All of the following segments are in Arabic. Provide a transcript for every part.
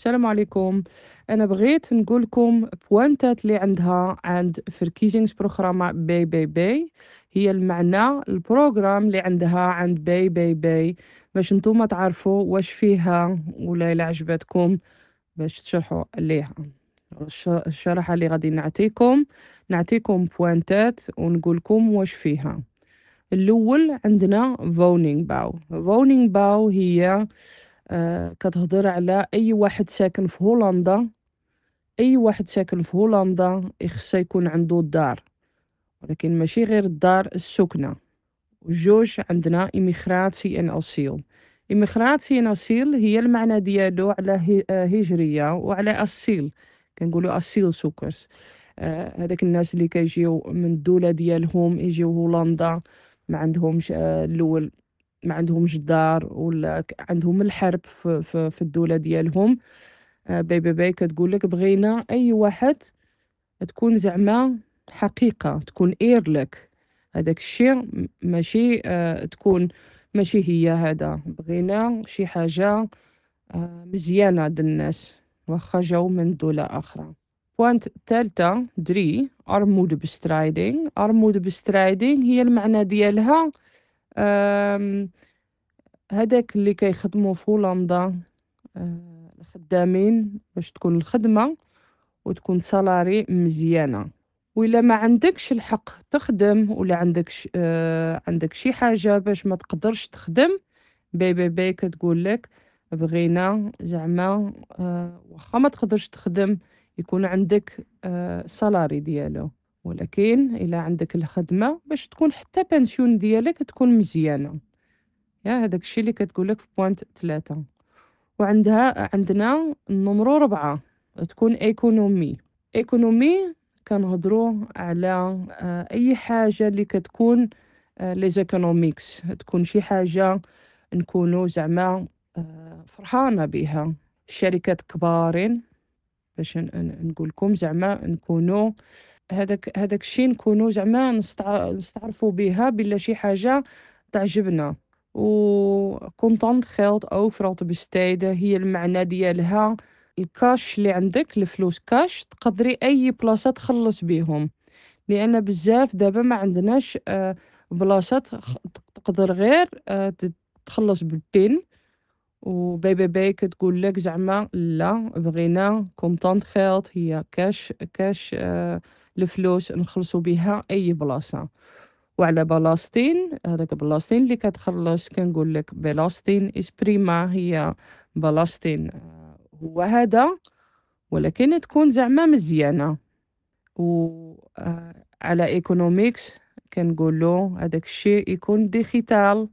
السلام عليكم. أنا بغيت نقول لكم بوانتات اللي عندها عند verkiezingsprogramma BBB هي المعنى ال programma اللي عندها عند BBB باش نتوما تعرفوا واش فيها ولا إلا عجبتكم باش تشرحوا عليها. الشرح اللي غادي نعطيكم نعطيكم بوانتات ونقول لكم واش فيها. الأول عندنا woningbouw woningbouw هي كتهضر على أي واحد ساكن في هولندا أي واحد ساكن في هولندا يخص يكون عنده دار. ولكن ماشي غير الدار السكنة. وجوج عندنا immigratie en asiel immigratie en asiel هي المعنى ديالو على آه، هجرية وعلى asiel. كنقولو asielzoekers آه هذاك الناس اللي كيجيو من الدولة ديالهم يجيو هولندا ما عندهمش آه الأول ما عندهمش دار ولا عندهم الحرب في, في, في الدولة ديالهم. آه BBB كتقول لك بغينا أي واحد تكون زعما حقيقة تكون eerlijk هذاك الشيء ماشي آه تكون ماشي هي هذا. بغينا شي حاجة آه مزيانة عند الناس واخا جاو من دولة أخرى. point الثالثة drie armoedebestrijding armoedebestrijding هي المعنى ديالها. هذاك اللي كيخدموا في هولندا آه، الخدامين باش تكون الخدمة وتكون salaris مزيانة. وإلا ما عندكش الحق تخدم ولا عندكش آه عندك شي حاجة باش ما تقدرش تخدم BBB كتقول لك بغينا زعما آه واخا ما تقدرش تخدم يكون عندك آه salaris ديالو. ولكن إلا عندك الخدمة باش تكون حتى pensioen ديالك تكون مزيانة. يا هذاك الشيء اللي كتقولك في بوينت ثلاثة وعندها عندنا النمرو ربعة تكون ايكونومي ايكونومي كنهضروا على آه، أي حاجة اللي كتكون لي زيكونوميكس تكون شي حاجة نكونوا زعما آه، فرحانة بها الشركات كبارين باش نقول لكم زعما نكونوا هذاك هذاك الشيء نكونوا زعما نستعرفوا بها بلا شي حاجة تعجبنا. و contant geld overal te besteden هي المعنى ديالها. الكاش اللي عندك الفلوس كاش تقدري أي بلاصة تخلص بيهم. لأن بزاف دابا ما عندناش آه، بلاصات تقدر غير آه، تخلص بال pin. و BBB كتقول لك زعما لا بغينا contant geld هي cash cash آه، الفلوس نخلصوا بها أي بلاصة. وعلى belasting هذاك belasting اللي كتخلص كنقول لك belasting is prima هي belasting هو هذا ولكن تكون زعما مزيانة. و آه، economisch كنقولو هذاك الشيء يكون digitaal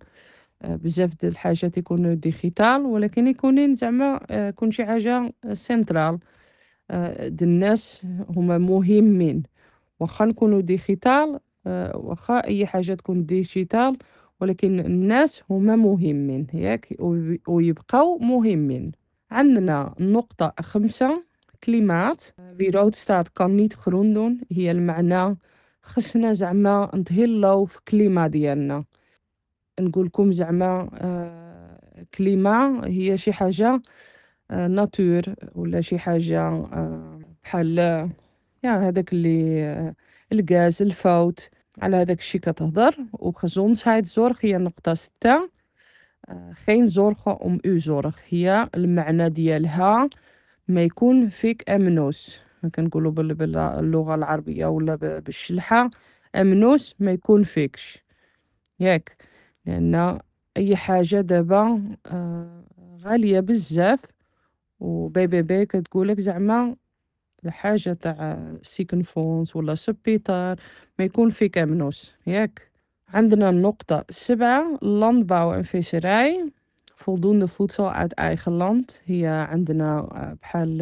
آه، بزاف د الحاجات يكونوا ديجيتال ولكن يكونين زعما آه، يكون شي حاجة centraal. الناس هما مهمين. واخا نكونوا digitaal واخا أي حاجة تكون digitaal ولكن الناس هما مهمين ياك ويبقاو مهمين. عندنا النقطة خمسة klimaat wie staat kan niet groen doen هي المعنى. خصنا زعما نتهلاو في klimaat ديالنا. نقولكم زعما آه klimaat هي شي حاجة آه ناتور ولا شي حاجة آه بحال يا هذاك اللي آه الغاز الفوت على هذاك الشي كتهضر وخزونسهايد زورغ هي النقطة ستة. geen zorgen om uw zorg هي المعنى ديالها. ما يكون فيك أمنوس. كنقولوا باللغة العربية ولا بالشلحة. أمنوس ما يكون فيكش. ياك. لأن أي حاجة دابا آه، غالية بزاف. و BBB كتقولك زعما الحاجة تاع ziekenfonds ولا سبيتار ما يكون فيك أمنوس ياك؟ عندنا النقطة سبعة landbouw en visserij voldoende voedsel uit eigen land هي عندنا بحال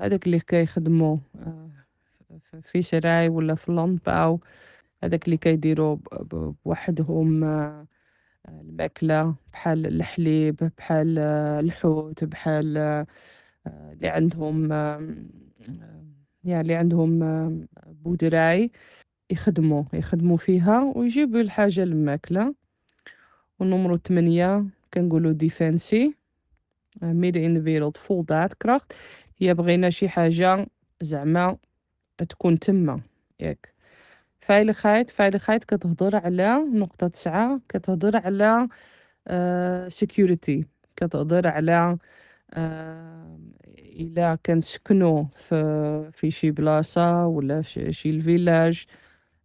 هذاك اللي كيخدمو في visserij ولا في landbouw هذاك اللي كيديرو بوحدهم الماكلة بحال الحليب بحال الحوت بحال اللي عندهم يعني اللي عندهم boerderij يخدموا يخدموا فيها ويجيبوا الحاجة الماكلة. ونمرو تمنية كنقولو defensie midden in de wereld vol daadkracht هي بغينا شي حاجة زعما تكون تما ياك. veiligheid veiligheid كتهضر على نقطة تسعة كتهضر على آه security كتهضر على إلا كنسكنو في في شي بلاصة ولا في شي الفيلاج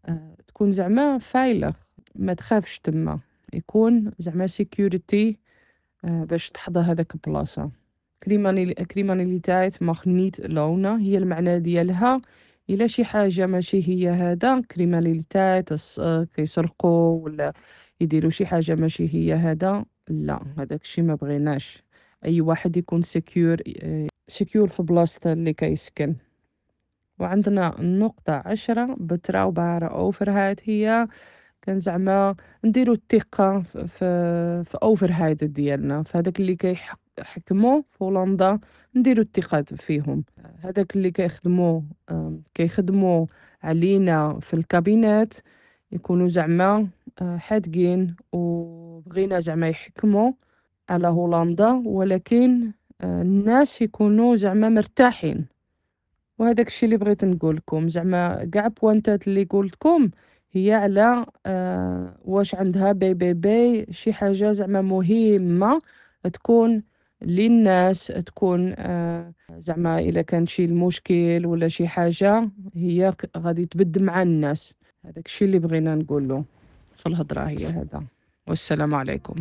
آه تكون زعما فايلة ما تخافش تما يكون زعما security آه باش تحظى هذاك البلاصة. criminaliteit mag niet lonen هي المعنى ديالها. إلا شي حاجة ماشي هي هذا criminaliteit كيسرقوا ولا يديروا شي حاجة ماشي هي هذا لا هذاك الشي ما بغيناش. أي واحد يكون secuur secuur في بلاصته اللي كيسكن. وعندنا النقطة عشرة betrouwbare overheid هي كان زعما نديرو الثقة في في أوفرهايد ديالنا. في هذاك اللي كيحكمو في هولندا نديرو الثقة فيهم. هذاك اللي كيخدمو كيخدمو علينا في الكابينات يكونوا زعما حادقين وبغينا زعما يحكموا على هولندا ولكن الناس يكونوا زعما مرتاحين. وهذاك الشيء اللي بغيت نقول لكم زعما كاع بوانتات اللي قلتكم هي على آه واش عندها بي بي بي شي حاجة زعما مهمة تكون للناس تكون آه زعما إلا كان شي المشكل ولا شي حاجة هي غادي تبد مع الناس. هذاك الشيء اللي بغينا نقوله في الهضرة هي هذا. والسلام عليكم.